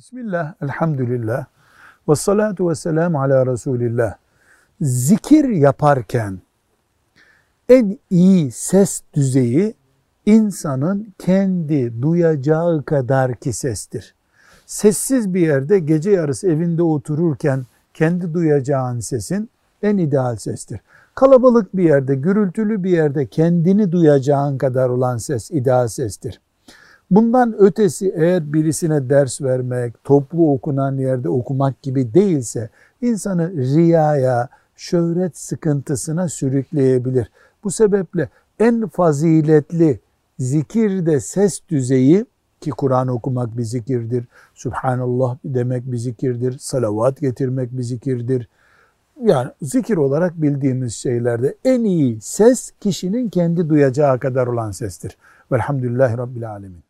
Bismillah, elhamdülillah, ve salatu ve selamu ala Resulillah. Zikir yaparken en iyi ses düzeyi insanın kendi duyacağı kadar ki sestir. Sessiz bir yerde gece yarısı evinde otururken kendi duyacağın sesin en ideal sestir. Kalabalık bir yerde, gürültülü bir yerde kendini duyacağın kadar olan ses ideal sestir. Bundan ötesi eğer birisine ders vermek, toplu okunan yerde okumak gibi değilse insanı riyaya, şöhret sıkıntısına sürükleyebilir. Bu sebeple en faziletli zikirde ses düzeyi ki Kur'an okumak bir zikirdir, Subhanallah demek bir zikirdir, salavat getirmek bir zikirdir. Yani zikir olarak bildiğimiz şeylerde en iyi ses kişinin kendi duyacağı kadar olan sestir. Velhamdülillahi Rabbil Alemin.